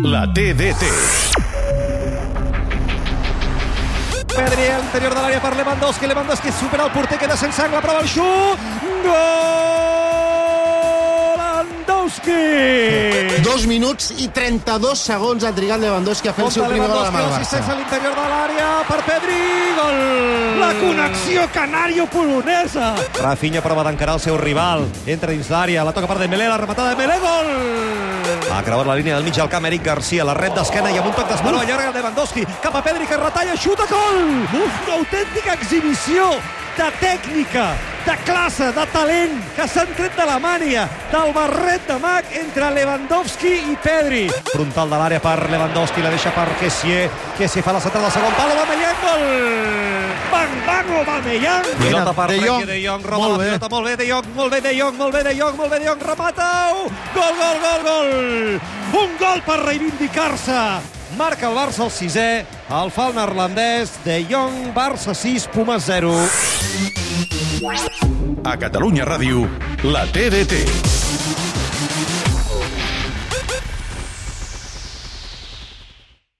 La TDT. Pedri a l'interior de l'àrea per Lewandowski. Lewandowski supera el porter, queda sense angle, prova el xut. Gol! Lewandowski! Dos minuts i 32 segons ha trigat Lewandowski a fer el seu primer gol amb el Assistència Barça. a l'interior de l'àrea per Pedri. Gol! La connexió canario-polonesa. Rafinha prova d'encarar el seu rival. Entra dins l'àrea, la toca per Dembélé, la rematada de Dembélé, gol! Ha creuat la línia del mig del camp Eric Garcia, la rep d'esquena i amb un toc d'esperó allarga Lewandowski cap a Pedri que retalla, xuta, gol! Uf, una autèntica exhibició de tècnica, de classe, de talent que s'han tret de la mània, del barret de mag entre Lewandowski i Pedri. Frontal de l'àrea per Lewandowski, la deixa per Kessier. Kessier fa la centrada del segon pal, Aubameyang, gol! Pilota per De Frenkie Jong. de Jong, roba Molt la bé. pilota, molt bé, de Jong, molt bé, de Jong, molt bé, de Jong, molt bé, de Jong, remata! Gol, gol, gol, gol! Un gol per reivindicar-se! Marca el Barça el sisè, el fa el neerlandès, de Jong, Barça 6, Pumas 0. A Catalunya Ràdio, la TDT.